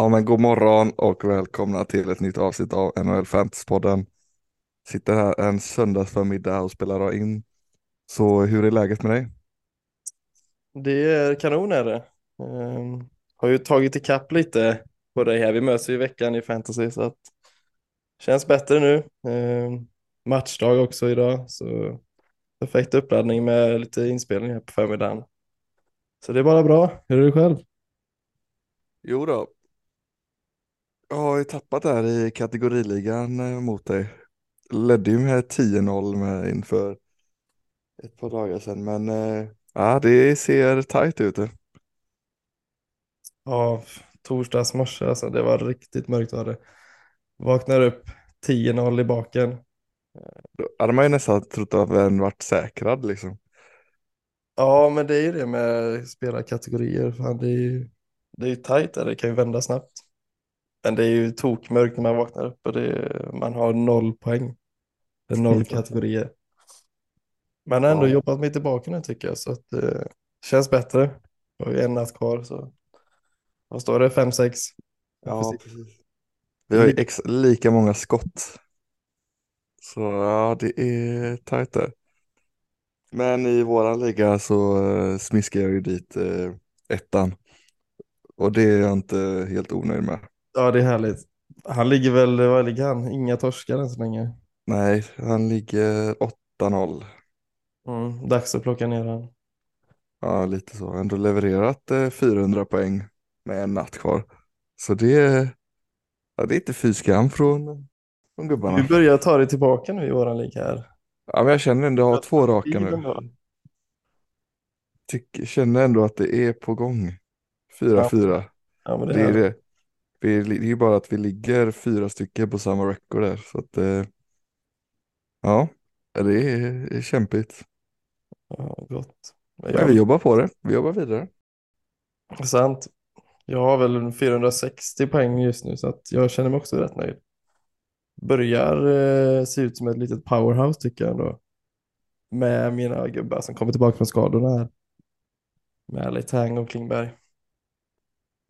Ja, men god morgon och välkomna till ett nytt avsnitt av NHL Fantasy-podden. Sitter här en söndagsförmiddag och spelar in. Så hur är läget med dig? Det är kanon är det. Ehm, har ju tagit ikapp lite på dig här. Vi möts ju i veckan i fantasy så att känns bättre nu. Ehm, matchdag också idag så perfekt uppladdning med lite inspelning här på förmiddagen. Så det är bara bra. Hur är det själv? Jo då. Jag har ju tappat där i kategoriligan eh, mot dig. Ledde ju med 10-0 med inför ett par dagar sedan, men eh, ja, det ser tajt ut. Ja, torsdags morse alltså. Det var riktigt mörkt var det. Vaknar upp 10-0 i baken. Då hade man ju nästan trott att den varit säkrad liksom. Ja, men det är ju det med spelarkategorier. Fan, det är ju det är ju tajt där. Det kan ju vända snabbt. Men det är ju tokmörkt när man vaknar upp och är, man har noll poäng. Det är noll kategorier. Har ändå Ja. jobbat mig tillbaka nu tycker jag så att det känns bättre. Jag har ju en natt kvar så vad står det? Fem, sex? Ja, precis. Vi har ju ex lika många skott. Så ja, det är tajt där. Men i våran liga så uh, smiskar jag ju dit eh, ettan. Och det är jag inte helt onöjd med. Ja, det är härligt. Han ligger väl, vad ligger han? Inga torskar än så länge. Nej, han ligger 8-0. Mm, dags att plocka ner han. Ja, lite så. Ändå levererat eh, 400 poäng med en natt kvar. Så det, är- ja, det är inte fy skam från, från gubbarna. Vi börjar ta det tillbaka nu i våran liga här. Ja, men jag känner ändå att jag har två raka nu. Tyck, känner ändå att det är på gång. 4-4. Ja, men det, Det är det. Vi, det är ju bara att vi ligger fyra stycken på samma record där. Så att, eh, ja, det är, är kämpigt. Ja, gott. Men Men vi jobbar på det. Vi jobbar vidare. Sant. Jag har väl 460 poäng just nu så att jag känner mig också rätt nöjd. Börjar eh, se ut som ett litet powerhouse tycker jag ändå. Med mina gubbar som kommer tillbaka från skadorna här. Med Letang och Klingberg.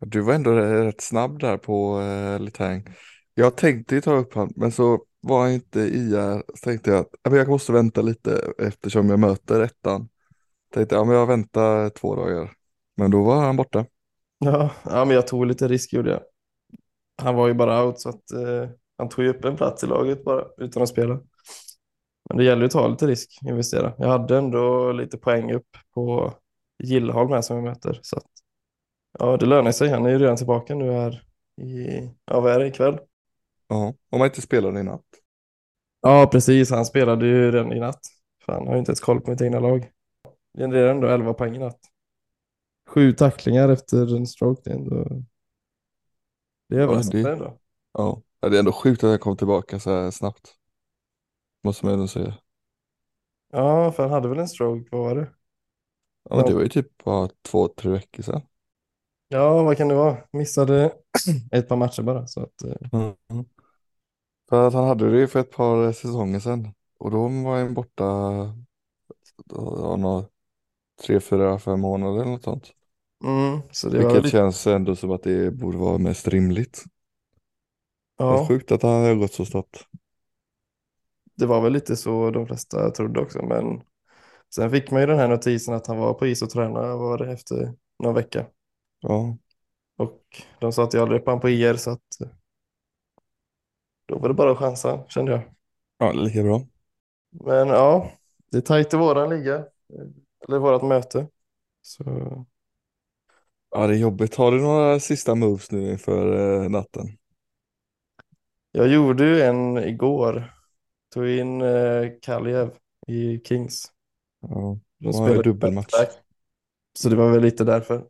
Du var ändå rätt snabb där på eh, Letang. Jag tänkte ju ta upp han, men så var han inte IR. Så tänkte jag att jag måste vänta lite eftersom jag möter ettan. Tänkte ja, men jag väntar två dagar. Men då var han borta. Ja, ja, men jag tog lite risk gjorde jag. Han var ju bara out så att eh, han tog ju upp en plats i laget bara utan att spela. Men det gäller ju att ta lite risk, investera. Jag hade ändå lite poäng upp på Gillholm här som vi möter. Så att, ja, det lönar sig. Han är ju redan tillbaka nu här i, ja vad är det, ikväll? Ja, om man inte spelade i natt. Ja, precis. Han spelade ju redan i natt. Fan, jag har ju inte ens koll på mitt egna lag. Genererar ändå 11 poäng i natt. Sju tacklingar efter en stroke. Det är ändå... Det är överraskande det- ändå. Ja, Ja, det är ändå sjukt att jag kom tillbaka så här snabbt. Måste man ändå säga. Ja, för han hade väl en stroke. Vad var det? Ja, men det var ju typ bara två, tre veckor sedan. Ja, vad kan det vara? Missade ett par matcher bara. Så att, eh, Mm. För att han hade det ju för ett par säsonger sedan. Och då var han borta ja, några, tre, fyra, fem månader eller något sånt. mm, så det Vilket lite, känns ändå som att det borde vara mest rimligt. Det är ja, sjukt att han har gått så snabbt. det var väl lite så de flesta trodde också. Men sen fick man ju den här notisen att han var på is och tränade var det efter någon vecka. Ja, Och de sa att jag han på IR så att eh, då var det bara att chansa kände jag. ja lika bra. Men ja, det är tajt i våran liga. eh, Eller vårat möte. Så Ja, det är jobbigt. Har du några sista moves nu inför eh, natten? jag gjorde ju en igår. Tog in eh, Kaljev i Kings. Ja, De spelade dubbelmatch. Så det var väl lite därför.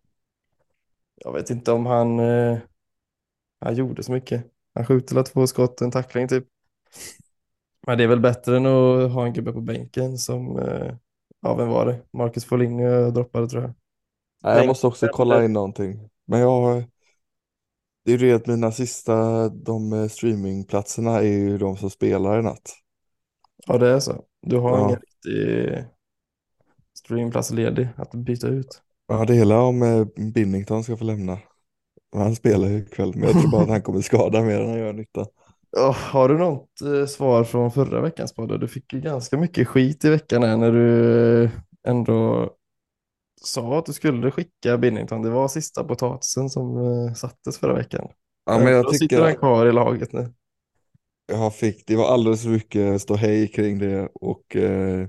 Jag vet inte om han, eh, han gjorde så mycket. Han skjuter väl två skott, en tackling typ. Men det är väl bättre än att ha en gubbe på bänken som, eh, ja vem var det? Marcus Foligno droppade tror jag. Nej, jag måste också kolla in någonting. Men jag Det är ju det att mina sista, de eh, streamingplatserna är ju de som spelar i natt. Ja det är så. Du har Ja. ingen riktig streamplats ledig att byta ut. Ja, det hela om Binnington ska få lämna. Han spelar ju ikväll, men jag tror bara att han kommer skada mer än han gör nytta. Oh, har du något eh, svar från förra veckans podd? Du fick ju ganska mycket skit i veckan här när du eh, ändå sa att du skulle skicka Binnington. Det var sista potatisen som eh, sattes förra veckan. Ja, men jag Då sitter han tycker kvar i laget nu. jag fick, det var alldeles för mycket ståhej kring det och eh,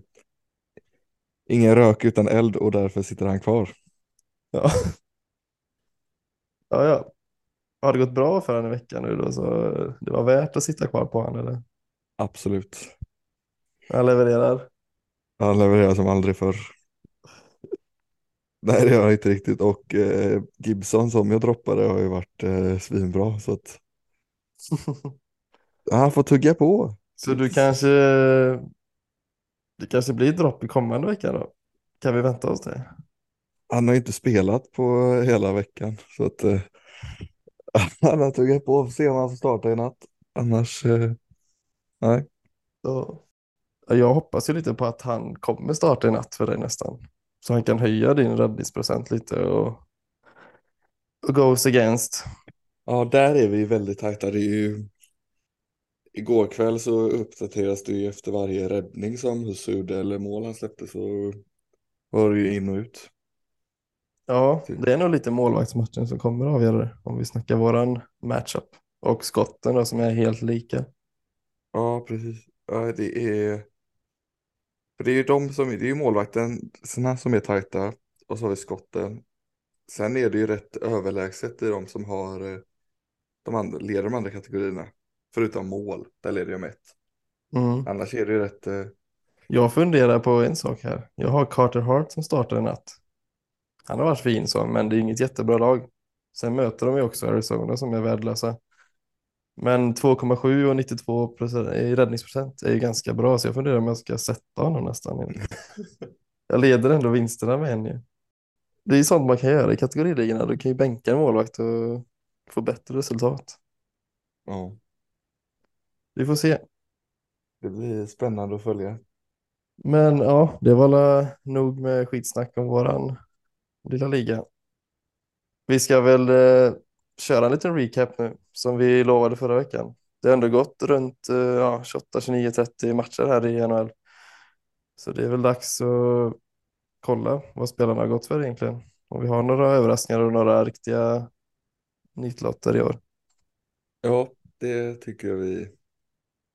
ingen rök utan eld och därför sitter han kvar. Ja. ja, ja. Har det gått bra för honom i veckan nu då? Så det var värt att sitta kvar på honom eller? Absolut. Han levererar. Han levererar som aldrig förr. Nej det gör han inte riktigt och eh, Gibson som jag droppade har ju varit eh, svinbra så att han får tugga på. Så du kanske, det kanske blir dropp i kommande vecka då? Kan vi vänta oss det? Han har inte spelat på hela veckan så att eh, han har tuggat på. Får se om han får starta i natt. Annars, eh, nej. Så. Ja, Jag hoppas ju lite på att han kommer starta i natt för dig nästan. Så han kan höja din räddningsprocent lite och, och goes against. Ja, där är vi väldigt tajta. Det är ju... Igår kväll så uppdateras det ju efter varje räddning som Husse gjorde eller mål han släppte så var det ju in och ut. Ja, det är nog lite målvaktsmatchen som kommer att avgöra det. Om vi snackar våran matchup. Och skotten då som är helt lika. Ja, precis. Ja, det är... För det är ju de som, det är ju målvakten, såna som är tajta och så har vi skotten. Sen är det ju rätt överlägset i de som har, eh, de andra, leder de andra kategorierna. Förutom mål, där leder jag med ett. Mm. Annars är det ju rätt, eh, Jag funderar på en sak här. Jag har Carter Hart som startar i natt. Han har varit fin så, men det är inget jättebra lag. Sen möter de ju också Arizona som är värdelösa. Men 2,7 och 92 procent i räddningsprocent är ju ganska bra, så jag funderar om jag ska sätta honom nästan. Jag leder ändå vinsterna med en ju. Det är sånt man kan göra i kategoriligorna. Du kan ju bänka en målvakt och få bättre resultat. ja, Vi får se. det blir spännande att följa. Men ja, det var nog med skitsnack om våran lilla liga. Vi ska väl eh, köra en liten recap nu som vi lovade förra veckan. Det har ändå gått runt eh, ja, 28, 29, 30 matcher här i NHL. Så det är väl dags att kolla vad spelarna har gått för egentligen. Om vi har några överraskningar och några riktiga nitlotter i år. Ja, det tycker jag vi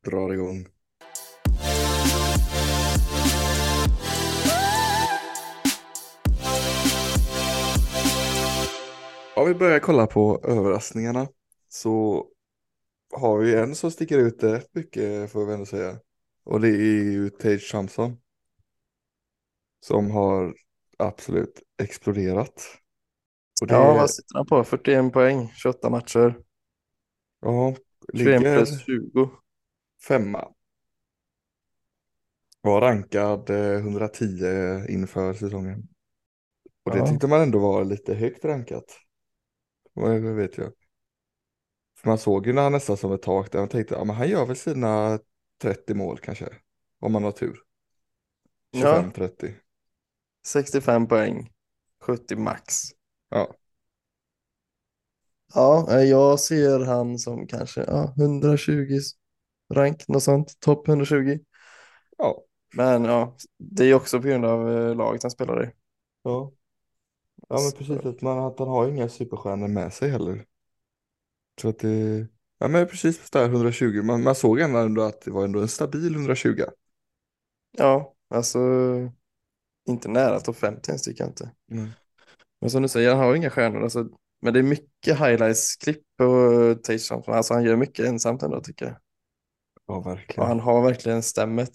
drar igång. Om vi börjar kolla på överraskningarna så har vi en som sticker ut rätt mycket får vi ändå säga. Och det är ju Tage Thompson. Som har absolut exploderat. Det Ja, vad sitter han på? 41 poäng, 28 matcher, ja, 21 ligger plus 20. femma. Var rankad eh, 110 inför säsongen. Och det Ja. tyckte man ändå var lite högt rankat. Vad vet jag. För man såg ju när han nästan som ett tak där man tänkte, ja men han gör väl sina 30 mål kanske. Om man har tur. Ja. 25-30. 65 poäng, 70 max. Ja. Ja, eh, jag ser han som kanske ja, 120 rank, något sånt, topp 120. Ja. Men ja, det är också på grund av eh, laget han spelar i. Ja. Ja men precis, att, man, att han har ju inga superstjärnor med sig heller. Så att det, ja men precis där 120, man, man såg ändå att det var ändå en stabil 120. Ja, alltså inte nära topp 50 ens tycker jag inte. Mm. Men som du säger, han har inga stjärnor. Alltså, men det är mycket highlights-klipp på Tage Thompson. Alltså han gör mycket ensamt ändå tycker jag. Ja Och verkligen. han har verkligen stämmet.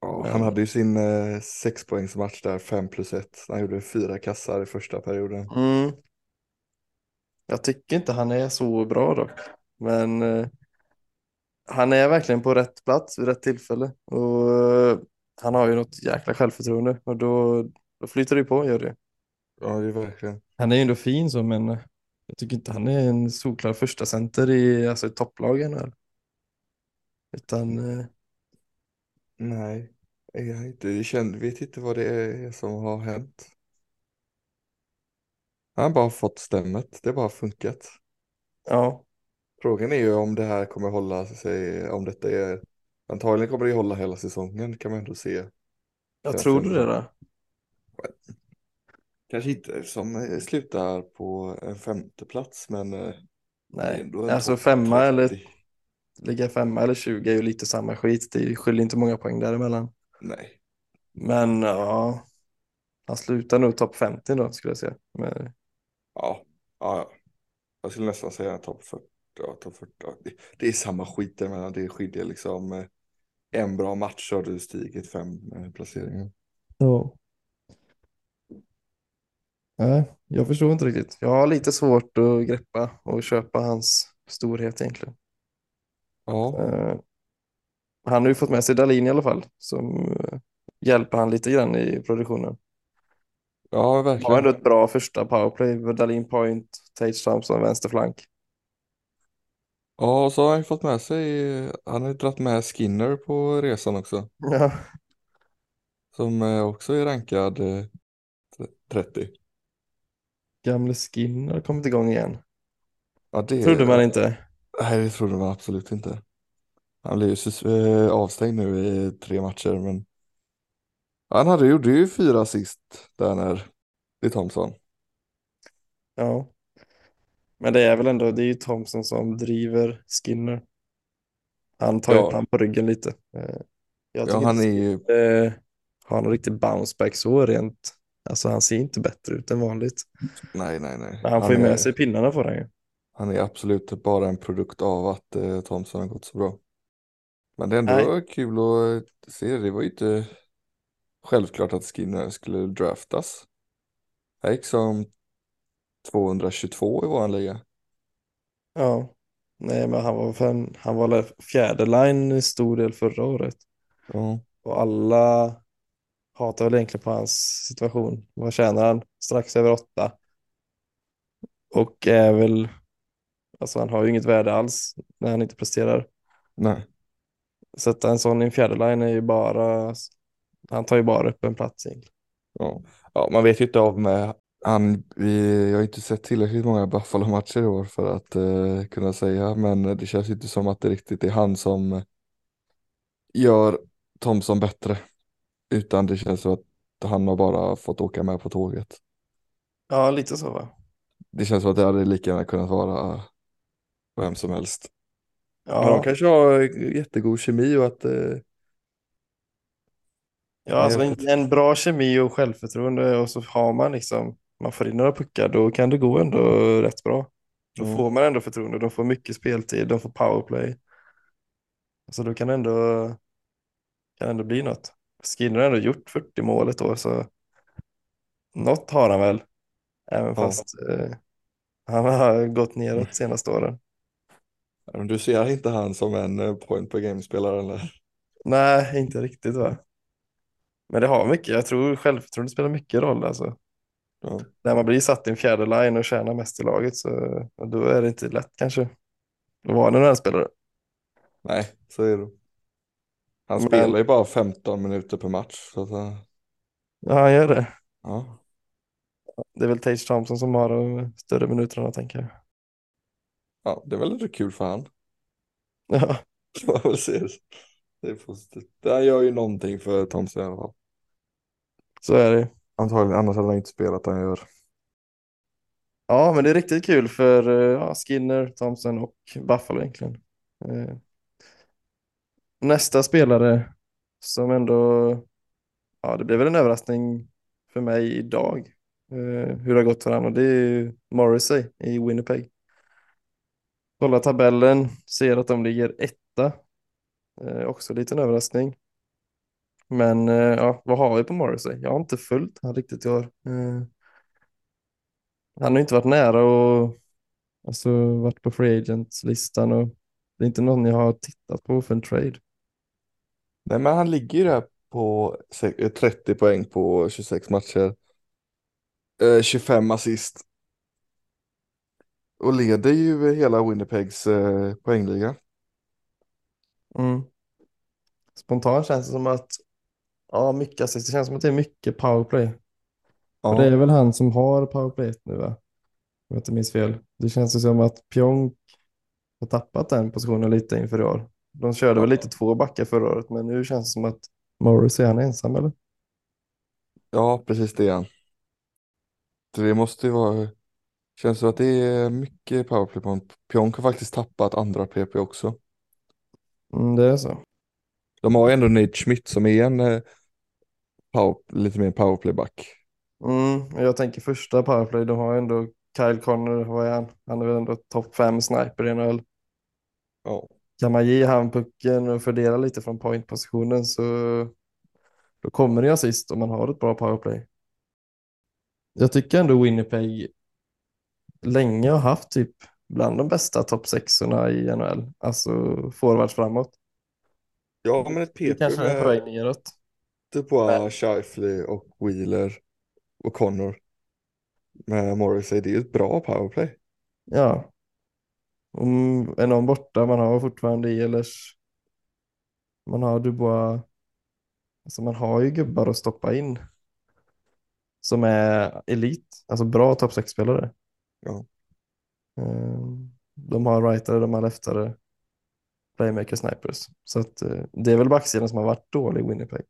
Ja, han hade ju sin eh, sexpoängsmatch där, 5 plus 1. Han gjorde fyra kassar i första perioden. Mm. Jag tycker inte han är så bra dock. Men eh, han är verkligen på rätt plats vid rätt tillfälle. Och eh, han har ju något jäkla självförtroende. Och då, då flyter det ju på, gör det. Ja, det är verkligen. Han är ju ändå fin så, men eh, jag tycker inte han är en solklar första center i alltså, i topplagen. Utan eh, Nej, han inte. Jag känner, vet inte vad det är som har hänt. Han har bara fått stämmet, det har bara funkat. Ja, Frågan är ju om det här kommer hålla sig, om detta är, antagligen kommer det ju hålla hela säsongen kan man ändå se. jag Känns tror det det då. Kanske inte som eh, slutar på en femte plats men eh, Nej, alltså femma eller 30. Ligga femma eller 20 är ju lite samma skit. Det skiljer inte många poäng däremellan. Nej, Men ja, han slutar nog topp 50 då skulle jag säga. Men, ja, ja, ja. Jag skulle nästan säga topp 40. Ja, topp 40. Ja, det, det är samma skit däremellan, det skiljer liksom eh, en bra match så har du stigit fem eh, placeringar. ja. Nej, jag förstår inte riktigt. Jag har lite svårt att greppa och köpa hans storhet egentligen. Ja, Eh, han har ju fått med sig Dalin i alla fall, som eh, hjälper han lite grann i produktionen. ja Har verkligen. ändå ett bra första powerplay. Dalin point, Tage Thompson vänsterflank. Ja, och så har han ju fått med sig, han har ju dragit med Skinner på resan också. Ja, Som eh, också är rankad eh, 30. gamle Skin har kommit igång igen. Ja, det Trodde man inte. Nej, det trodde man absolut inte. Han blev ju eh, avstängd nu i tre matcher, men han hade, gjorde ju fyra assist där när i Thompson. Ja. Men det är väl ändå, det är ju Thompson som driver Skinner. Han tar Ja. upp han på ryggen lite. Eh, Ja, han är ju, eh, har någon riktig bounceback så rent. Alltså han ser inte bättre ut än vanligt. nej, nej, nej. Men han får ju är, med sig pinnarna får han ju. Han är absolut bara en produkt av att eh, Thompson har gått så bra. Men det är ändå Nej. kul att se, det var ju inte självklart att Skinner skulle draftas. Han gick som 222 i vår liga. Ja. Nej men han var, fan, han var fjärde line i stor del förra året. Ja, Och alla hatar väl egentligen på hans situation. Vad tjänar han? Strax över åtta. Och är väl, alltså han har ju inget värde alls när han inte presterar. nej. Sätta en sån i en fjärde line är ju bara, han tar ju bara upp en plats egentligen. Ja. ja, man vet ju inte av med han, vi, jag har inte sett tillräckligt många Buffalo-matcher i år för att eh, kunna säga, men det känns inte som att det riktigt är han som gör Thompson bättre, utan det känns som att han har bara fått åka med på tåget. Ja, lite så va? Det känns som att det hade lika gärna kunnat vara vem som helst. Men de Ja, kanske har jättegod kemi och att eh, ja alltså en, en bra kemi och självförtroende och så har man liksom, man får in några puckar, då kan det gå ändå rätt bra. Då Ja. får man ändå förtroende, de får mycket speltid, de får powerplay. Så då kan det ändå, kan det ändå bli något. Skinner har ändå gjort 40 mål ett år, så något har han väl. Även Ja. fast eh, han har gått neråt senaste åren. Men du ser inte han som en eh, point per game-spelare eller? Nej, inte riktigt va. Men det har mycket, jag tror självförtroende spelar mycket roll alltså. Ja. När man blir satt i en fjärde line och tjänar mest i laget så då är det inte lätt kanske. Att vara en spelare. Nej, så är det. Han Men- spelar ju bara 15 minuter per match. Så att, eh, Ja, han gör det. ja. Det är väl Tage Thompson som har de större minuterna tänker jag. Ja, det är väl lite kul för han. Ja, Man får se det. Det är positivt. Han gör ju någonting för Thompson i alla fall. så är det. Antagligen, annars hade han inte spelat han gör. Ja, men det är riktigt kul för eh, ja, Skinner, Thompson och Buffalo egentligen. Eh, Nästa spelare som ändå, ja det blev väl en överraskning för mig idag eh, hur det har gått för honom och det är ju Morrissey i Winnipeg. Kollar tabellen, ser att de ligger etta. Eh, också en liten överraskning. Men eh, ja, vad har vi på Morrissey? Jag har inte följt han riktigt i år. Eh, han har inte varit nära och alltså, varit på free agents-listan och det är inte någon jag har tittat på för en trade. Nej, men han ligger ju där på 30 eh, poäng på 26 matcher. Eh, 25 assist. Och leder ju hela Winnipegs eh, poängliga. Mm. Spontant känns det som att ja, mycket assist. Det känns som att det är mycket powerplay. Och det är Ja, väl han som har powerplayet nu va? jag inte minns fel. Det känns ju som att Pionk har tappat den positionen lite inför i år. De körde Ja. väl lite två backar förra året, men nu känns det som att Morris är han ensam eller? Ja, precis det är han. Det måste ju vara, känns som att det är mycket powerplay på. Pionk har faktiskt tappat andra PP också. Mm, det är så. De har ju ändå Nate Schmidt som är en eh, power, lite mer powerplayback. Mm, jag tänker första powerplay, de har ändå Kyle Connor, vad är han? Han är väl ändå topp fem sniper i NHL. Ja. Kan man ge han pucken och fördela lite från pointpositionen så då kommer det assist om man har ett bra powerplay. Jag tycker ändå Winnipeg länge har haft typ bland de bästa topp sexorna i NHL, alltså forwards framåt. Ja, men ett PP kanske är på väg med neråt. Dubois, Scheifele och Wheeler och Connor med Morrissey. Det är ju ett bra powerplay. Ja. Om är någon borta, man har fortfarande Ehlers, man har Dubois, alltså man har ju gubbar att stoppa in som är elit, alltså bra topp 6-spelare. Ja. Ehm, De har rightare, de har leftare, playmaker, snipers. Så att eh, det är väl backsidan som har varit dålig i Winnipeg.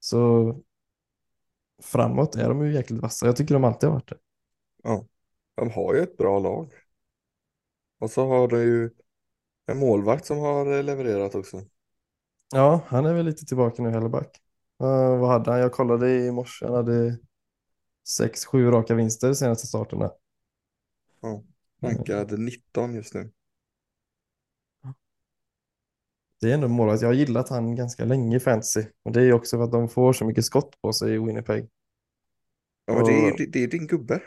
Så framåt är de ju jäkligt vassa. Jag tycker de alltid har varit det. Ja. De har ju ett bra lag. Och så har de ju en målvakt som har eh, levererat också. Ja, han är väl lite tillbaka nu, Helleback. Uh, vad hade han? Jag kollade i morse. Han hade sex, sju raka vinster de senaste starterna. Ja. Rankad 19 just nu. Det är ändå målet. Jag har gillat han ganska länge i fantasy. Och det är ju också för att de får så mycket skott på sig i Winnipeg. Ja, men det är, det är din gubbe.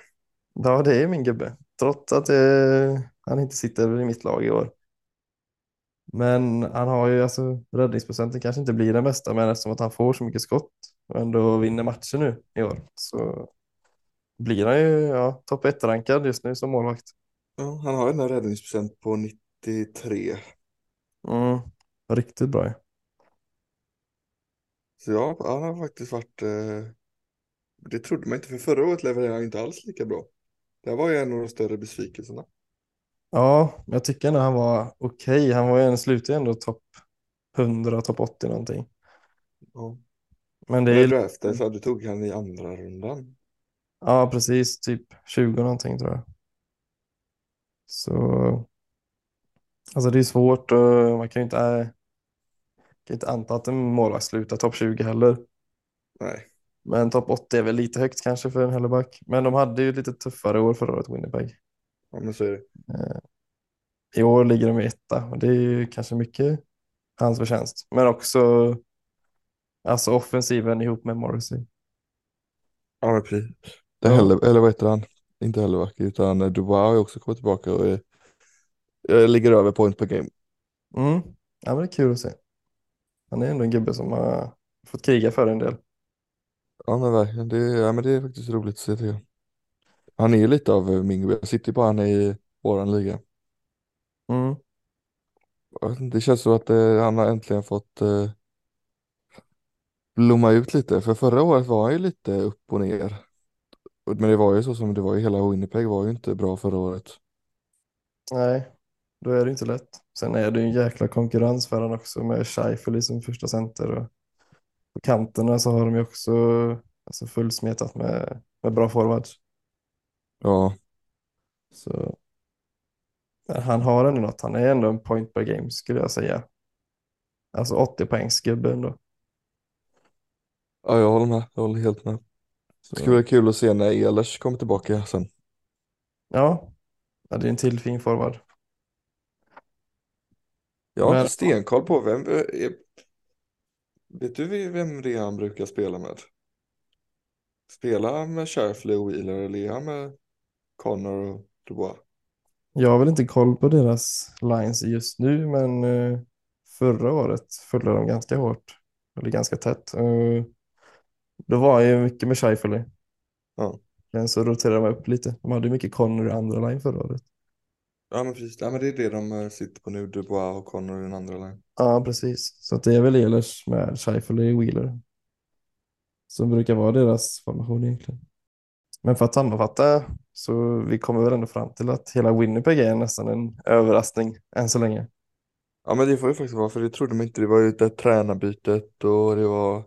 Ja, det är min gubbe. Trots att eh, han inte sitter i mitt lag i år. Men han har ju alltså räddningsprocenten kanske inte blir den bästa, men eftersom att han får så mycket skott och ändå vinner matcher nu i år så blir han ju ja, topp 1-rankad just nu som målvakt. Ja, han har en räddningsprocent på 93. Mm, riktigt bra. ju. Så ja, han har faktiskt varit... Eh, det trodde man inte, för förra året levererade han inte alls lika bra. Det här var ju en av de större besvikelserna. Ja, jag tycker ändå han var okej. Han var ju en slutade ändå topp 100, topp 80 någonting. Ja. Men det När är du draftade så hade du tog han i andra rundan. Ja, precis. Typ 20 någonting tror jag. Så alltså det är svårt och man kan ju inte, äh, kan inte anta att en målvakt slutar topp 20 heller. Nej, Men topp 80 är väl lite högt kanske för en Helleback. Men de hade ju lite tuffare år förra året, Winnipeg. ja, men så är det. I år ligger de i etta och det är ju kanske mycket hans förtjänst. Men också alltså offensiven ihop med Morrissey. Ja, precis. Det Ja. heller, eller vad heter han? Inte Helleback, utan eh, Dubois har ju också kommit tillbaka och är, eh, ligger över point per game. Mm. Ja, men det är kul att se. Han är ändå en gubbe som har fått kriga för en del. Ja, men verkligen. Det, ja, men det är faktiskt roligt att se jag. Han är ju lite av eh, min gubbe. Jag sitter ju på han i våran liga. Mm. Det känns som att eh, han har äntligen fått eh, blomma ut lite. För förra året var han ju lite upp och ner. Men det var ju så som det var ju. Hela Winnipeg var ju inte bra förra året. Nej, då är det inte lätt. Sen är det ju en jäkla konkurrens för honom också med Scheifele som första center. Och på kanterna så har de ju också alltså fullsmetat med, med bra forwards. Ja, Så han har ändå något. Han är ändå en point per game skulle jag säga. Alltså 80 poängs gubbe ändå. ja jag håller med. Jag håller helt med. Så, Det skulle vara kul att se när Ehlers kommer tillbaka sen. ja. ja, det är en till fin forward. Jag har Men- inte stenkoll på vem. eh, Är, vet du vem det är han brukar spela med? Spelar han med Scheifele och Wheeler eller är med Connor och Dubois? Jag har väl inte koll på deras lines just nu, men eh, förra året följde de ganska hårt. Eller ganska tätt. Då var jag ju mycket med Scheifele. Ja. Sen så roterade de upp lite. De hade mycket Connor i andra line förra året. Ja men precis, ja, men det är det de eh, sitter på nu, Dubois och Connor i den andra line. Ja, precis. Så det är väl Ehlers med Scheifele i Wheeler. Som brukar vara deras formation egentligen. Men för att sammanfatta så vi kommer väl ändå fram till att hela Winnipeg är nästan en överraskning än så länge. Ja men det får ju faktiskt vara för det trodde man inte. Det var ju det tränarbytet och det var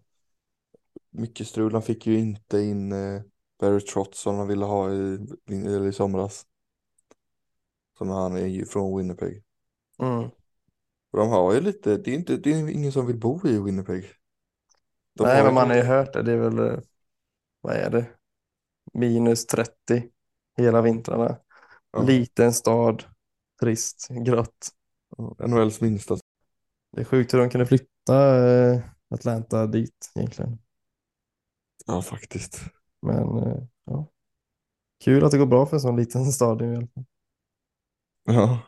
mycket strul. Han fick ju inte in eh, Barry Trotz som han ville ha i, i, i somras. Som han är ju från Winnipeg. Mm. Och de har ju lite, det är, inte, det är ingen som vill bo i Winnipeg. De Nej, men man har ju hört det. Det är väl, eh, vad är det? Minus 30 hela vintrarna. Ja. Liten stad, trist, grått. NHLs minsta. Det är sjukt hur de kunde flytta eh, Atlanta dit egentligen. Ja faktiskt. Men eh, ja. Kul att det går bra för en sån liten stad i alla fall. Ja.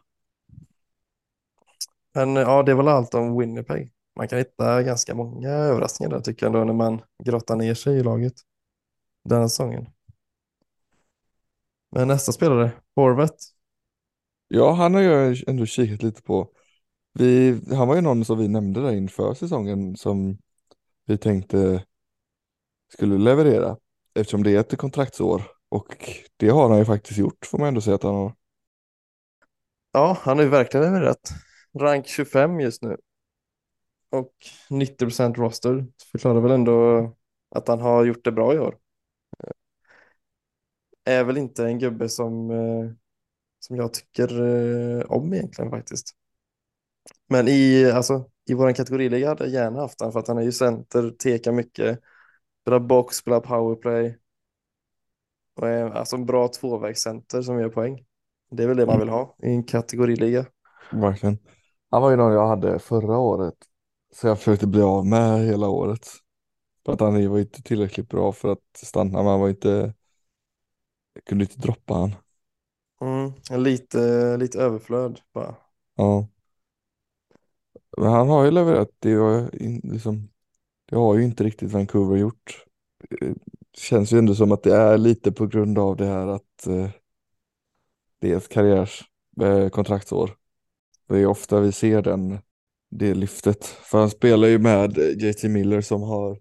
Men eh, ja, det är väl allt om Winnipeg. Man kan hitta ganska många överraskningar där tycker jag ändå när man grottar ner sig i laget den här säsongen. Men nästa spelare, Horvat. Ja, han har jag ändå kikat lite på. Vi, han var ju någon som vi nämnde där inför säsongen som vi tänkte skulle leverera eftersom det är ett kontraktsår och det har han ju faktiskt gjort får man ändå säga att han har. Ja, han har ju verkligen levererat. Rank 25 just nu. Och 90 procent roster förklarar väl ändå att han har gjort det bra i år. Är väl inte en gubbe som, eh, som jag tycker eh, om egentligen faktiskt. Men i, alltså, i vår kategoriliga hade jag gärna haft han för att han är ju center, tekar mycket, spelar box, spelar powerplay. Och är alltså en bra tvåvägscenter som gör poäng. Det är väl det man vill ha i en kategoriliga. Verkligen. Han var ju någon jag hade förra året så jag försökte bli av med hela året. För att han var inte tillräckligt bra för att stanna men han var inte jag kunde inte droppa han. Mm, lite, lite överflöd bara. Ja. Men han har ju levererat. Det, var liksom, det har ju inte riktigt Vancouver gjort. Det känns ju ändå som att det är lite på grund av det här att eh, det är ett karriärskontraktsår. eh. Det är ofta vi ser den, det lyftet. För han spelar ju med eh, JT Miller som har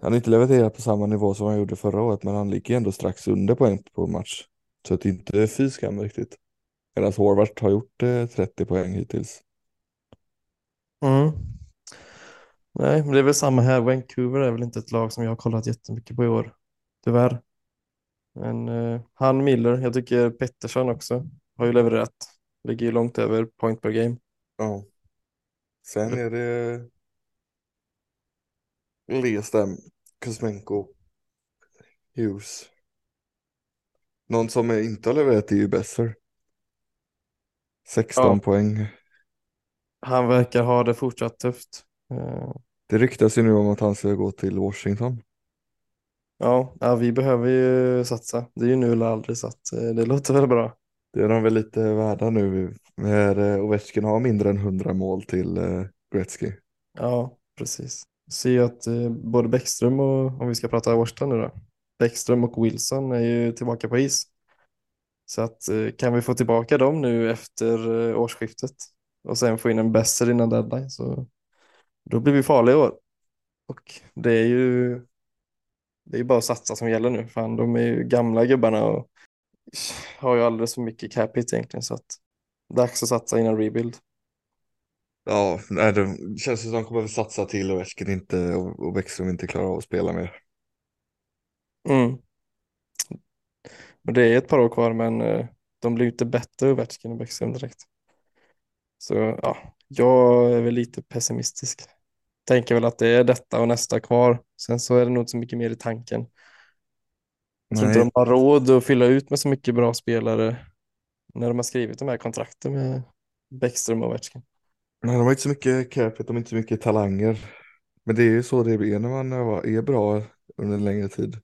han har inte levererat på samma nivå som han gjorde förra året men han ligger ändå strax under poäng på match. Så att det inte är fy skam riktigt. Medan Horvath har gjort eh, 30 poäng hittills. Mm. Nej, men det är väl samma här. Vancouver är väl inte ett lag som jag har kollat jättemycket på i år. Tyvärr. Men eh, han Miller, jag tycker Pettersson också har ju levererat. Ligger ju långt över point per game. Ja. Sen är det Lestam, Kuzmenko, Hughes. Någon som inte har levererat är ju Besser. 16 Ja. poäng. Han verkar ha det fortsatt tufft. Eh, Det ryktas ju nu om att han ska gå till Washington. ja, ja, vi behöver ju satsa. Det är ju nu eller aldrig så att eh, det låter väl bra. Det är de väl lite värda nu när eh, Ovechkin har mindre än 100 mål till Gretzky. Ja, precis. Ser ju att både Bäckström och, om vi ska prata Washington nu då, Bäckström och Wilson är ju tillbaka på is. Så att kan vi få tillbaka dem nu efter årsskiftet och sen få in en Besser innan deadline så då blir vi farliga i år. Och det är ju det är bara att satsa som gäller nu. Fan, de är ju gamla gubbarna och har ju alldeles för mycket cap hit egentligen så att dags att satsa innan rebuild. Ja, nej, det känns som att de kommer att satsa till och Ovechkin inte och, och Bäckström inte klarar av att spela mer. Mm. Och det är ett par år kvar men eh, de blir inte bättre Ovechkin och Bäckström direkt. Så ja, jag är väl lite pessimistisk. Tänker väl att det är detta och nästa kvar. Sen så är det nog inte så mycket mer i tanken. Jag tror inte de har råd att fylla ut med så mycket bra spelare när de har skrivit de här kontrakten med Bäckström och Ovechkin. Nej, de har inte så mycket capita, de har inte så mycket talanger. Men det är ju så det blir när man är bra under en längre tid.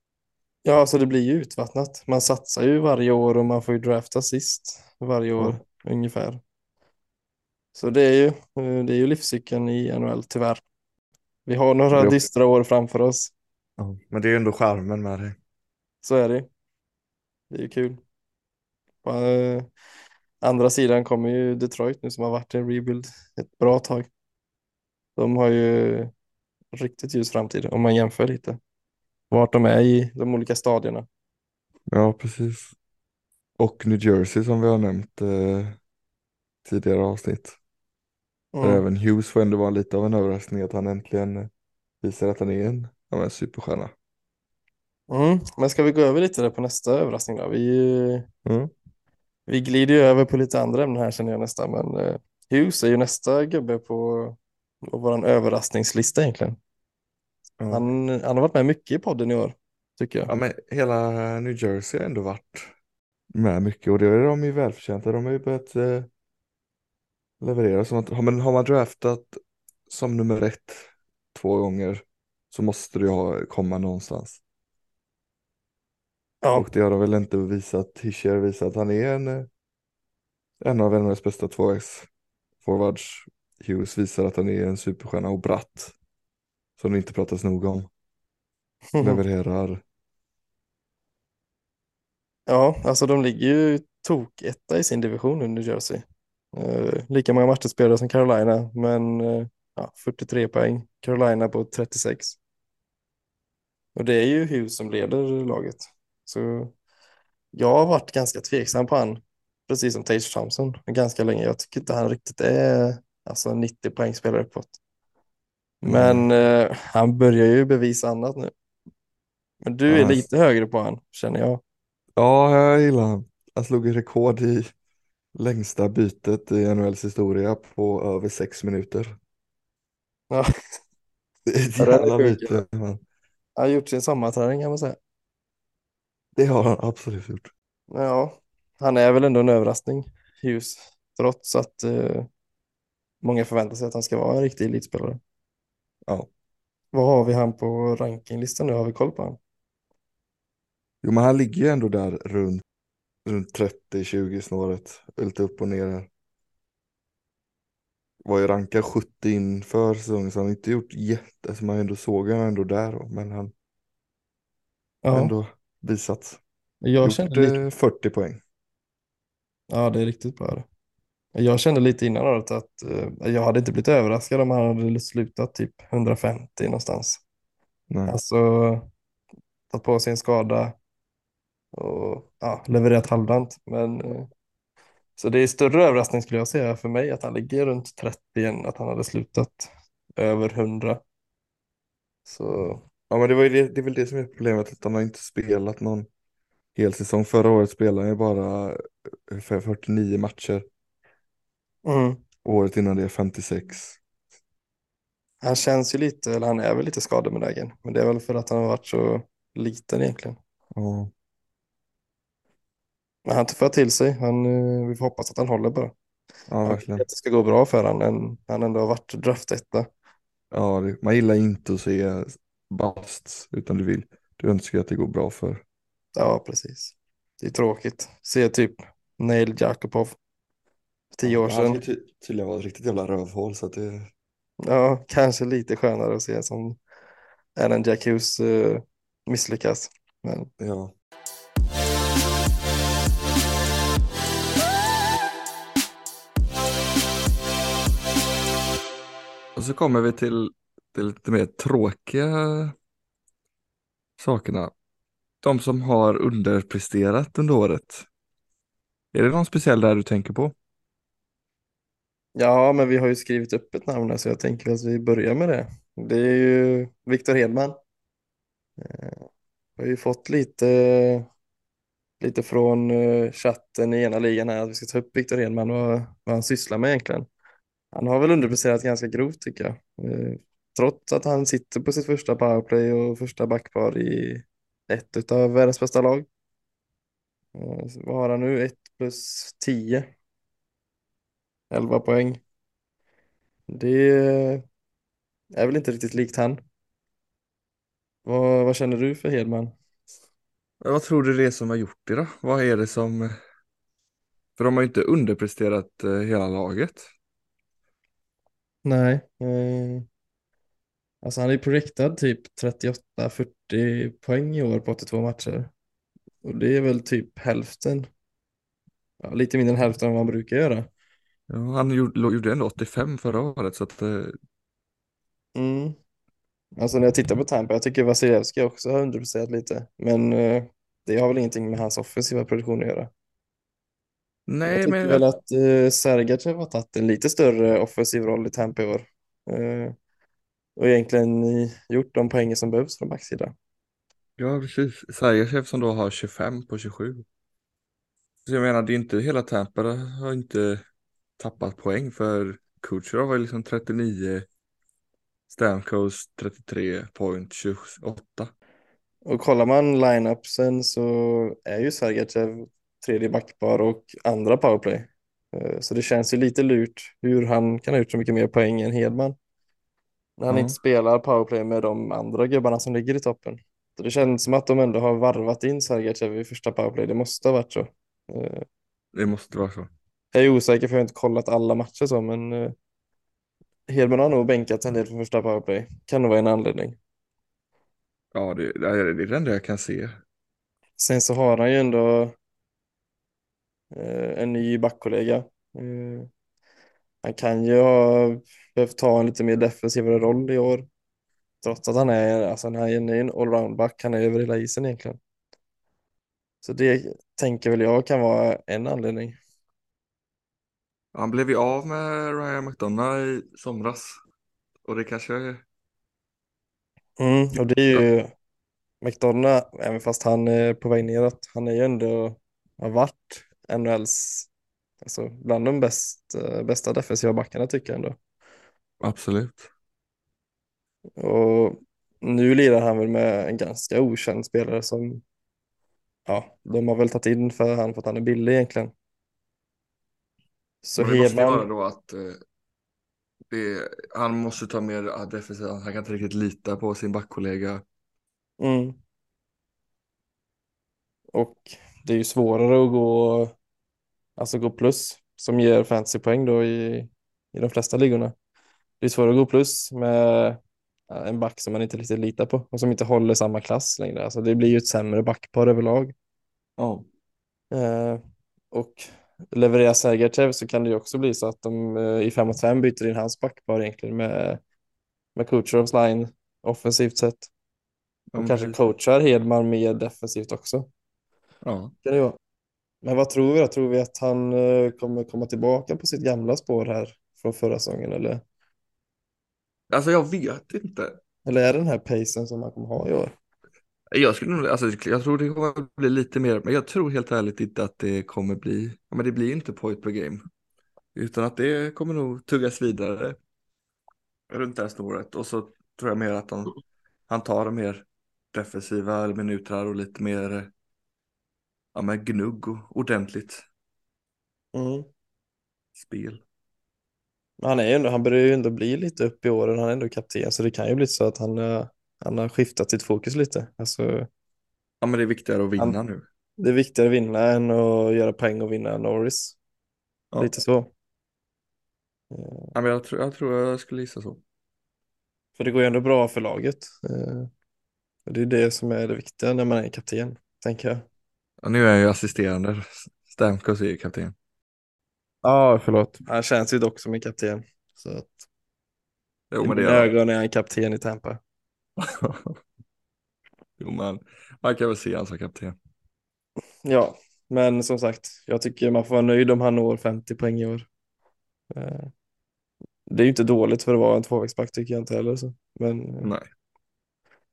Ja, så det blir ju utvattnat. Man satsar ju varje år och man får ju drafta sist varje år ungefär. Så det är ju, eh, det är ju livscykeln i NHL tyvärr. Vi har några Jo. dystra år framför oss. Ja, men det är ju ändå charmen med det. Så är det. Det är ju kul. På eh, andra sidan kommer ju Detroit nu som har varit i en rebuild ett bra tag. De har ju riktigt ljus framtid om man jämför lite. vart de är i de olika stadierna. Ja, precis. Och New Jersey som vi har nämnt eh, tidigare avsnitt. Mm. även Hughes får ändå vara lite av en överraskning att han äntligen eh, visar att han är en, ja, men, superstjärna. Mm. Men ska vi gå över lite där på nästa överraskning då? Vi, Mm. vi glider ju över på lite andra ämnen här känner jag nästan, men eh, Hughes är ju nästa gubbe på, på vår överraskningslista egentligen. Ja. Han, han har varit med mycket i podden i år, tycker jag. ja, men hela New Jersey har ändå varit med mycket och det är de ju välförtjänta. De har ju börjat eh, leverera. Som att, har, man, har man draftat som nummer ett två gånger så måste ju ha, komma någonstans. Ja, Och det har de väl inte visat. Hischer visat att han är en, eh, en av NHLs bästa tvåvägs forwards. Hughes visar att han är en superstjärna och Bratt. Som det inte pratas nog om. Levererar. ja, alltså de ligger ju tok etta i sin division New Jersey. Eh, lika många matcher spelade som Carolina, men eh, ja, 43 poäng. Carolina på 36. Och det är ju Hughes som leder laget. Så jag har varit ganska tveksam på han, precis som Tage Thompson, ganska länge. Jag tycker inte han riktigt är alltså 90 poäng spelare uppåt. Men eh, han börjar ju bevisa annat nu. Men du är lite högre på han, känner jag. Ja, jag gillar han. Han slog rekord i längsta bytet i NHLs historia på över sex minuter. Ja, Det är ett är jävla byte. han har gjort sin sommarträning kan man säga. Det har han absolut gjort. Ja, han är väl ändå en överraskning, Hughes, trots att eh, många förväntar sig att han ska vara en riktig elitspelare. Ja. Vad har vi han på rankinglistan nu? Har vi koll på han? Jo, men han ligger ju ändå där runt, runt 30-20 snåret. Lite upp och ner här. Var ju rankad 70 inför säsongen så han har inte gjort jätte, så man ändå såg han ändå där då, men han Ja, ändå visat. jag gjort kände lite, eh, 40 poäng. ja det är riktigt bra. det. Jag kände lite innan året att eh, jag hade inte blivit överraskad om han hade slutat typ 150 någonstans. Nej. Alltså tagit på sig en skada och ja, levererat halvdant. Men eh, så det är större överraskning skulle jag säga för mig att han ligger runt 30 än att han hade slutat över 100. Så Ja men det, var ju det, det är väl det som är problemet, att han har inte spelat någon hel säsong. Förra året spelade han ju bara ungefär 49 matcher. mm. Året innan det 56. han känns ju lite, eller han är väl lite skadebenägen. Men det är väl för att han har varit så liten egentligen. Ja, Men han tuffar till sig. Han, eh, vi får hoppas att han håller bara. ja Han verkligen. att det ska gå bra för han, än han ändå har varit draftetta. Ja, det, man gillar inte att se busts, utan du vill, du önskar att det går bra för. Ja, precis. Det är tråkigt. Se typ Neil Jakubov. för Tio år Han sedan. ska ty tydligen vara ett riktigt jävla rövhål så att det, Ja, kanske lite skönare att se som Alan Jack Hughes eh, misslyckas. Men ja. Så kommer vi till de lite mer tråkiga sakerna. De som har underpresterat under året. Är det någon speciell där du tänker på? ja, men vi har ju skrivit upp ett namn här, så jag tänker att vi börjar med det. Det är ju Viktor Hedman. Eh, vi har ju fått lite, lite från eh, chatten i ena ligan här att vi ska ta upp Viktor Hedman och vad han sysslar med egentligen. Han har väl underpresterat ganska grovt tycker jag. Eh, trots att han sitter på sitt första powerplay och första backpar i ett av världens bästa lag. Så Vad har han nu? 1 plus 10. 11 poäng. Det är väl inte riktigt likt han. Vad, vad känner du för Hedman? Men Vad tror du det är som har gjort det då? Vad är det som... För de har ju inte underpresterat eh, hela laget. Nej. Eh, alltså han är projektad typ 38-40 poäng i år på 82 matcher. Och det är väl typ hälften. Ja, lite mindre än hälften av vad han brukar göra. Ja, han gjorde, gjorde ändå 85 förra året så att eh, Mm. Alltså när jag tittar på Tampa, jag tycker Vasilevski också har underpresterat lite. Men eh, det har väl ingenting med hans offensiva produktion att göra. Jag Nej, men tycker väl jag, att eh, Sergachev har tagit en lite större offensiv roll i Tampa i år. Eh, och egentligen gjort de poänger som behövs från backsidan. ja, precis. Sergachev som då har 25 på 27. Så jag menar, det är inte hela Tampa har inte tappat poäng för Kucherov var liksom 39, Stamkos 33, Point 28. Och kollar man line-upsen så är ju Sergachev tredje backpar och andra powerplay. Eh, Så det känns ju lite lurt hur han kan ha gjort så mycket mer poäng än Hedman. När han inte Ja, spelar powerplay med de andra gubbarna som ligger i toppen. Så det känns som att de ändå har varvat in Sergachev i första powerplay. Det måste ha varit så. Eh, det måste vara så. Jag är osäker för jag har inte kollat alla matcher så, men eh, Hedman har nog bänkat en del för första powerplay. Kan nog vara en anledning. Ja, det, det är det enda jag kan se. Sen så har han ju ändå en ny backkollega. Eh, han kan ju ha behövt ta en lite mer defensivare roll i år. Trots att han är, alltså han är en, allround-back, han är över hela isen egentligen. Så det tänker väl jag kan vara en anledning. Han blev ju av med Ryan McDonough i somras. Och det kanske, Mm, och det är ju McDonough, även fast han är på väg neråt, han är ju ändå, har varit NHLs, alltså bland de bäst, eh, bästa defensiva backarna tycker jag ändå. absolut. Och nu lirar han väl med en ganska okänd spelare som, ja, de har väl tagit in för han för att han är billig egentligen. Så det måste vara Hedman, då att eh, det, han måste ta mer defensivt. Han kan inte riktigt lita på sin backkollega. mm, och det är ju svårare att gå, alltså gå plus som ger fantasypoäng då i, i de flesta ligorna. Det är svårare att gå plus med ja, en back som man inte riktigt litar på och som inte håller samma klass längre. Alltså det blir ju ett sämre backpar överlag. Ja. Eh, och levererar Sergachev så kan det ju också bli så att de eh, i 5 mot 5 byter in hans backpar egentligen med, med Kucherovs line offensivt sett. Och men kanske coachar Hedman mer defensivt också. Ja. Kan det vara. Men vad tror vi då? Tror vi att han eh, kommer komma tillbaka på sitt gamla spår här från förra säsongen eller, Alltså jag vet inte. eller är det den här pacen som han kommer ha i år? Jag skulle nog, alltså jag tror det kommer bli lite mer, men jag tror helt ärligt inte att det kommer bli, ja men det blir inte point per game. Utan att det kommer nog tuggas vidare runt det här snåret. Och så tror jag mer att han, han tar de mer defensiva minuter och lite mer, ja men gnugg och ordentligt Mm. spel. Han, är ju ändå, han börjar ju ändå bli lite upp i åren, han är ändå kapten, så det kan ju bli så att han, eh, han har skiftat sitt fokus lite. Alltså, Ja men det är viktigare att vinna han, nu. det är viktigare att vinna än att göra poäng och vinna Norris. Ja. Lite så. Eh, Ja men jag tror jag, tror jag skulle gissa så. För det går ju ändå bra för laget. Eh, Det är det som är det viktiga när man är kapten, tänker jag. Ja, nu är jag ju assisterande. Stamkos är ju kapten. Ja, förlåt. Han känns ju dock som en kapten. Så att Jo i men det mina ögon är han kapten i Tampa. Jo men man kan väl se han som kapten. Ja, men som sagt, jag tycker man får vara nöjd om han når 50 poäng i år. Eh, Det är ju inte dåligt för att vara en tvåvägsback tycker jag inte heller. Så. Men Nej.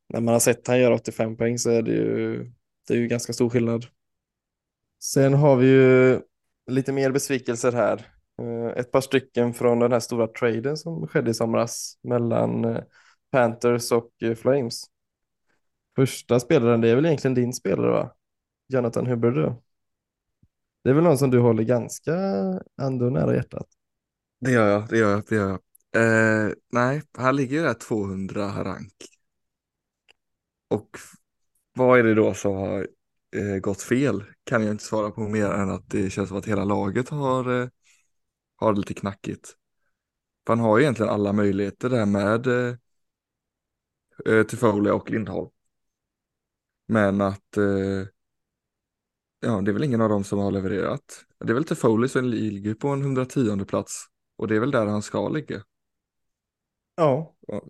när man har sett han göra 85 poäng så är det ju, det är ju ganska stor skillnad. Sen har vi ju lite mer besvikelser här. Eh, ett par stycken från den här stora traden som skedde i somras mellan eh, Panthers och eh, Flames. Första spelaren, det är väl egentligen din spelare va? Jonathan Hubbard. Det är väl någon som du håller ganska ändå nära hjärtat. Det gör jag, det gör jag, det gör jag. Eh, nej, han ligger ju där 200 rank. Och vad är det då som har eh, gått fel? Kan jag inte svara på mer än att det känns som att hela laget har, eh, har lite knackigt. För han har ju egentligen alla möjligheter där med eh, eh, Tifole och Lindholm. Men att eh, ja, det är väl ingen av dem som har levererat. Det är väl Tifole som ligger på en 110 plats och det är väl där han ska ligga. Ja, Ja.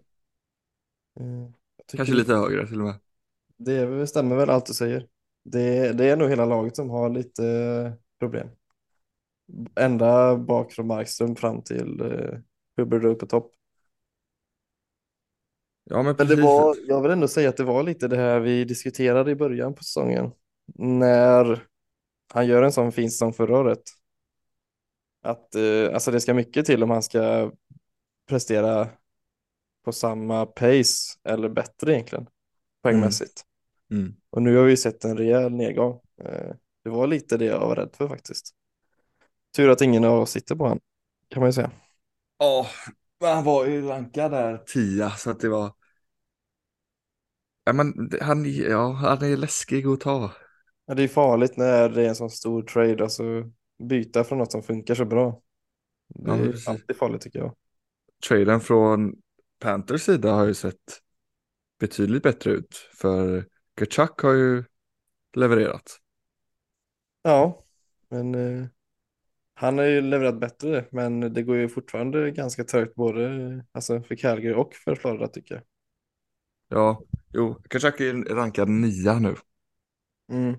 Tycker Kanske lite högre till och med. det stämmer väl allt du säger. Det, det är nog hela laget som har lite problem. Ända bak från Markström fram till eh, Hubbard på topp. Ja men Men det var, jag vill ändå säga att det var lite det här vi diskuterade i början på säsongen. När han gör en sån fin säsong förra året. Att eh, alltså det ska mycket till om han ska prestera på samma pace eller bättre egentligen poängmässigt. Mm. Och nu har vi sett en rejäl nedgång. Eh, det var lite det jag var rädd för faktiskt. Tur att ingen av oss sitter på honom kan man ju säga. Ja, han var ju rankad där tia så att det var. Ja men han, ja, han är läskig att ta. Ja, det är farligt när det är en sån stor trade, alltså byta från något som funkar så bra. Det Ja, är precis. alltid farligt tycker jag. Traden från Panthers sida har ju sett betydligt bättre ut. För Kachuk har ju levererat. Ja, men eh, han har ju levererat bättre, men det går ju fortfarande ganska trögt både alltså, för Calgary och för Florida tycker jag. Ja, jo, Kachuk är rankad nia nu. Mm.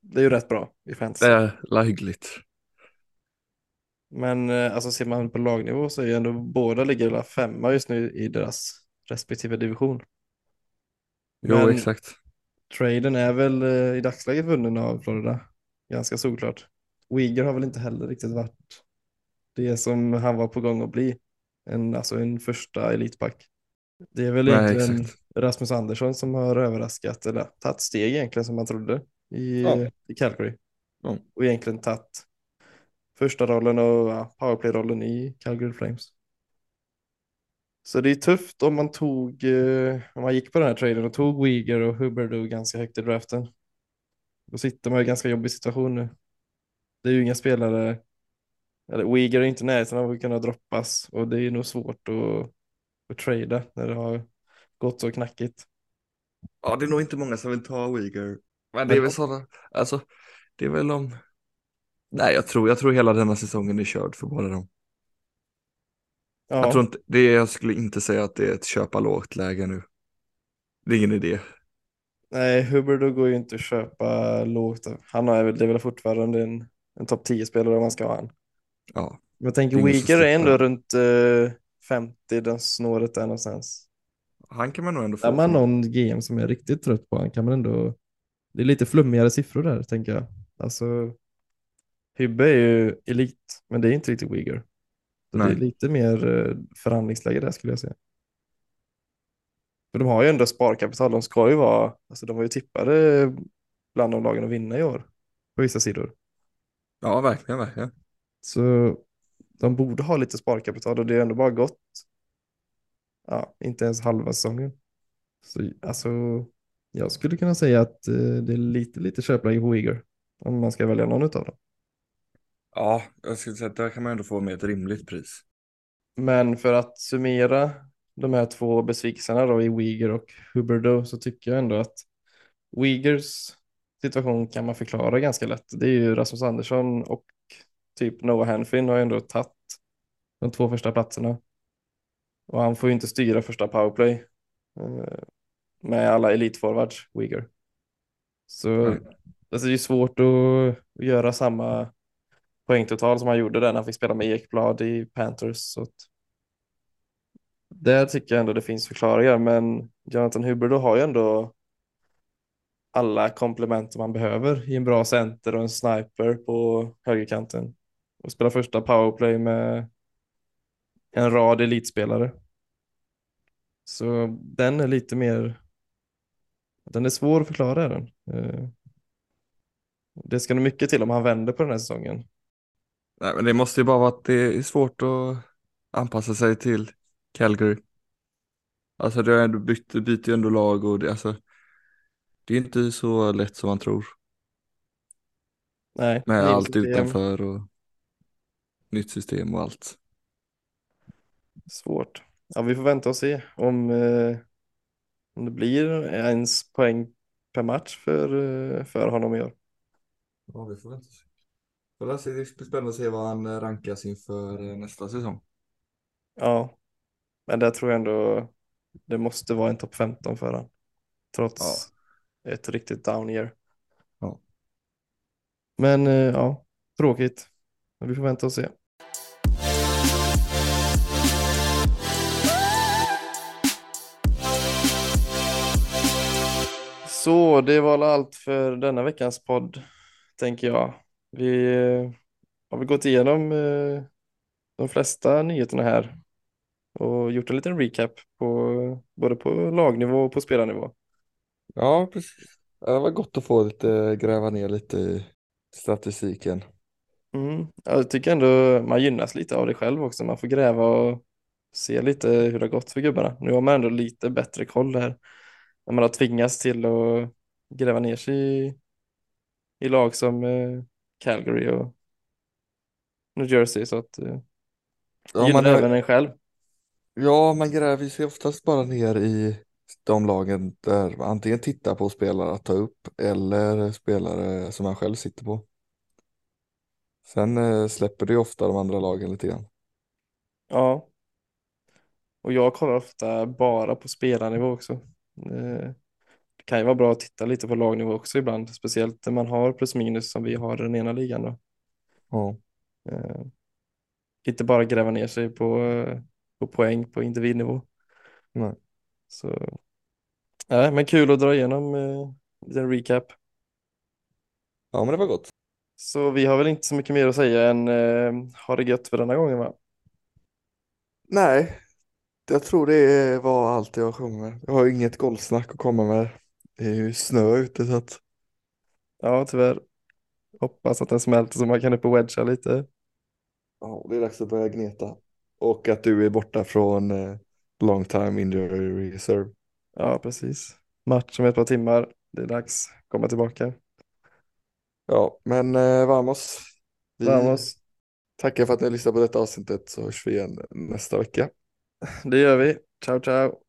Det är ju rätt bra i fantasy. Det är hyggligt. Men eh, alltså ser man på lagnivå så är ju ändå båda ligger femma just nu i deras respektive division. Jo, Men exakt. Traden är väl eh, i dagsläget vunnen av Florida. Ganska såklart. Uyghur har väl inte heller riktigt varit det som han var på gång att bli. En, alltså en första elitback. Det är väl Nej, egentligen exakt. Rasmus Andersson som har överraskat eller tagit steg egentligen som man trodde i, Ja. i Calgary. Ja. Och egentligen tagit första rollen och ja, powerplay-rollen i Calgary Flames. Så det är tufft om man tog, eh, om man gick på den här traden och tog Uyghur och Hubbard ganska högt i draften. Då sitter man i en ganska jobbig situation nu. Det är ju inga spelare, eller Uyghur är inte i närheten av att kunna droppas och det är nog svårt att, att trada när det har gått så knackigt. Ja, det är nog inte många som vill ta Uyghur. Men det är Men- väl sådana, alltså, det är väl om... Nej, jag tror, jag tror hela denna säsongen är körd för båda dem. Jag, Ja, tror inte, det jag skulle inte säga att det är ett köpa lågt läge nu. Det är ingen idé. nej, Hubbard går ju inte att köpa lågt. Han är väl, det är väl fortfarande en, en topp 10-spelare om man ska ha han. Ja, Men jag tänker Det är ändå runt eh, 50, den snåret där någonstans. han kan man nog ändå få. Är man någon GM som är riktigt trött på han kan man ändå, det är lite flummigare siffror där tänker jag. Alltså, Hybbe är ju elit, men det är inte riktigt Uyghur. Så det är lite mer eh, förhandlingsläge där skulle jag säga. För de har ju ändå sparkapital, de ska ju vara, alltså de var ju tippade bland de lagen att vinna i år på vissa sidor. Ja, verkligen, verkligen. Så de borde ha lite sparkapital och det är ändå bara gått, ja, inte ens halva säsongen. Så alltså, jag skulle kunna säga att eh, det är lite, lite köpläge på Uyghur om man ska välja någon av dem. Ja, jag skulle säga att där kan man ändå få med ett rimligt pris. Men för att summera de här två besvikelserna då i Uyghur och Huberdo så tycker jag ändå att Uyghurs situation kan man förklara ganska lätt. Det är ju Rasmus Andersson och typ Noah Hanfin har ju ändå tagit de två första platserna. Och han får ju inte styra första powerplay eh, med alla elitforwards, Uyghur. Så Nej. alltså, det är svårt att göra samma poängtotal som han gjorde där när han fick spela med Ekblad i Panthers. Så att där tycker jag ändå det finns förklaringar, men Jonathan Huber har ju ändå alla komplement som man behöver i en bra center och en sniper på högerkanten. Och spela första powerplay med en rad elitspelare. Så den är lite mer, den är svår att förklara den. Eh, det ska nog mycket till om han vänder på den här säsongen. Nej, men det måste ju bara vara att det är svårt att anpassa sig till Calgary. Alltså det är ändå bytt, byter ju ändå lag och det, alltså, det är inte så lätt som man tror. Nej, Med allt system. utanför och nytt system och allt. Svårt. Ja, vi får vänta och se om, eh, om det blir ens poäng per match för, eh, för honom i år. Ja, vi får vänta och se. Det blir spännande att se vad han rankas inför eh, nästa säsong. Ja, men där tror jag ändå det måste vara en topp 15 för han. Trots Ja. ett riktigt down year. Ja. Men eh, ja, tråkigt. Men vi får vänta och se. Så det var allt för denna veckans podd, tänker jag. Vi eh, har vi gått igenom eh, de flesta nyheterna här och gjort en liten recap på både på lagnivå och på spelarnivå. Ja, precis. Det var gott att få lite, gräva ner lite i statistiken. Mm. ja, Jag tycker ändå man gynnas lite av det själv också. Man får gräva och se lite hur det har gått för gubbarna. Nu har man ändå lite bättre koll här. När man har tvingats till att gräva ner sig i, i lag som eh, Calgary och New Jersey. Så att eh, Ja, gynnar man, även en själv. ja, man gräver sig oftast bara ner i de lagen där man antingen tittar på spelare att ta upp eller spelare som man själv sitter på. Sen eh, släpper det ofta de andra lagen lite grann. Ja. Och jag kollar ofta bara på spelarnivå också. Eh, kan ju vara bra att titta lite på lagnivå också ibland. Speciellt när man har plus minus som vi har i den ena ligan då. Ja, Eh, inte bara gräva ner sig på, på poäng på individnivå. nej. Så, nej, men kul att dra igenom eh, en recap. ja men det var gott. Så vi har väl inte så mycket mer att säga än eh, ha det gött för denna gången va? Nej, jag tror det var allt jag med. Jag har inget golfsnack att komma med. Det är ju snö ute så att Ja, tyvärr. Hoppas att den smälter så man kan upp och wedga lite. ja, det är dags att börja gneta. Och att du är borta från eh, long time injury reserve. Ja, precis. Match om ett par timmar. Det är dags. Komma tillbaka. Ja, men eh, vamos. Vi Vamos. tackar för att ni lyssnade på detta avsnittet så hörs vi igen nästa vecka. Det gör vi. Ciao, ciao.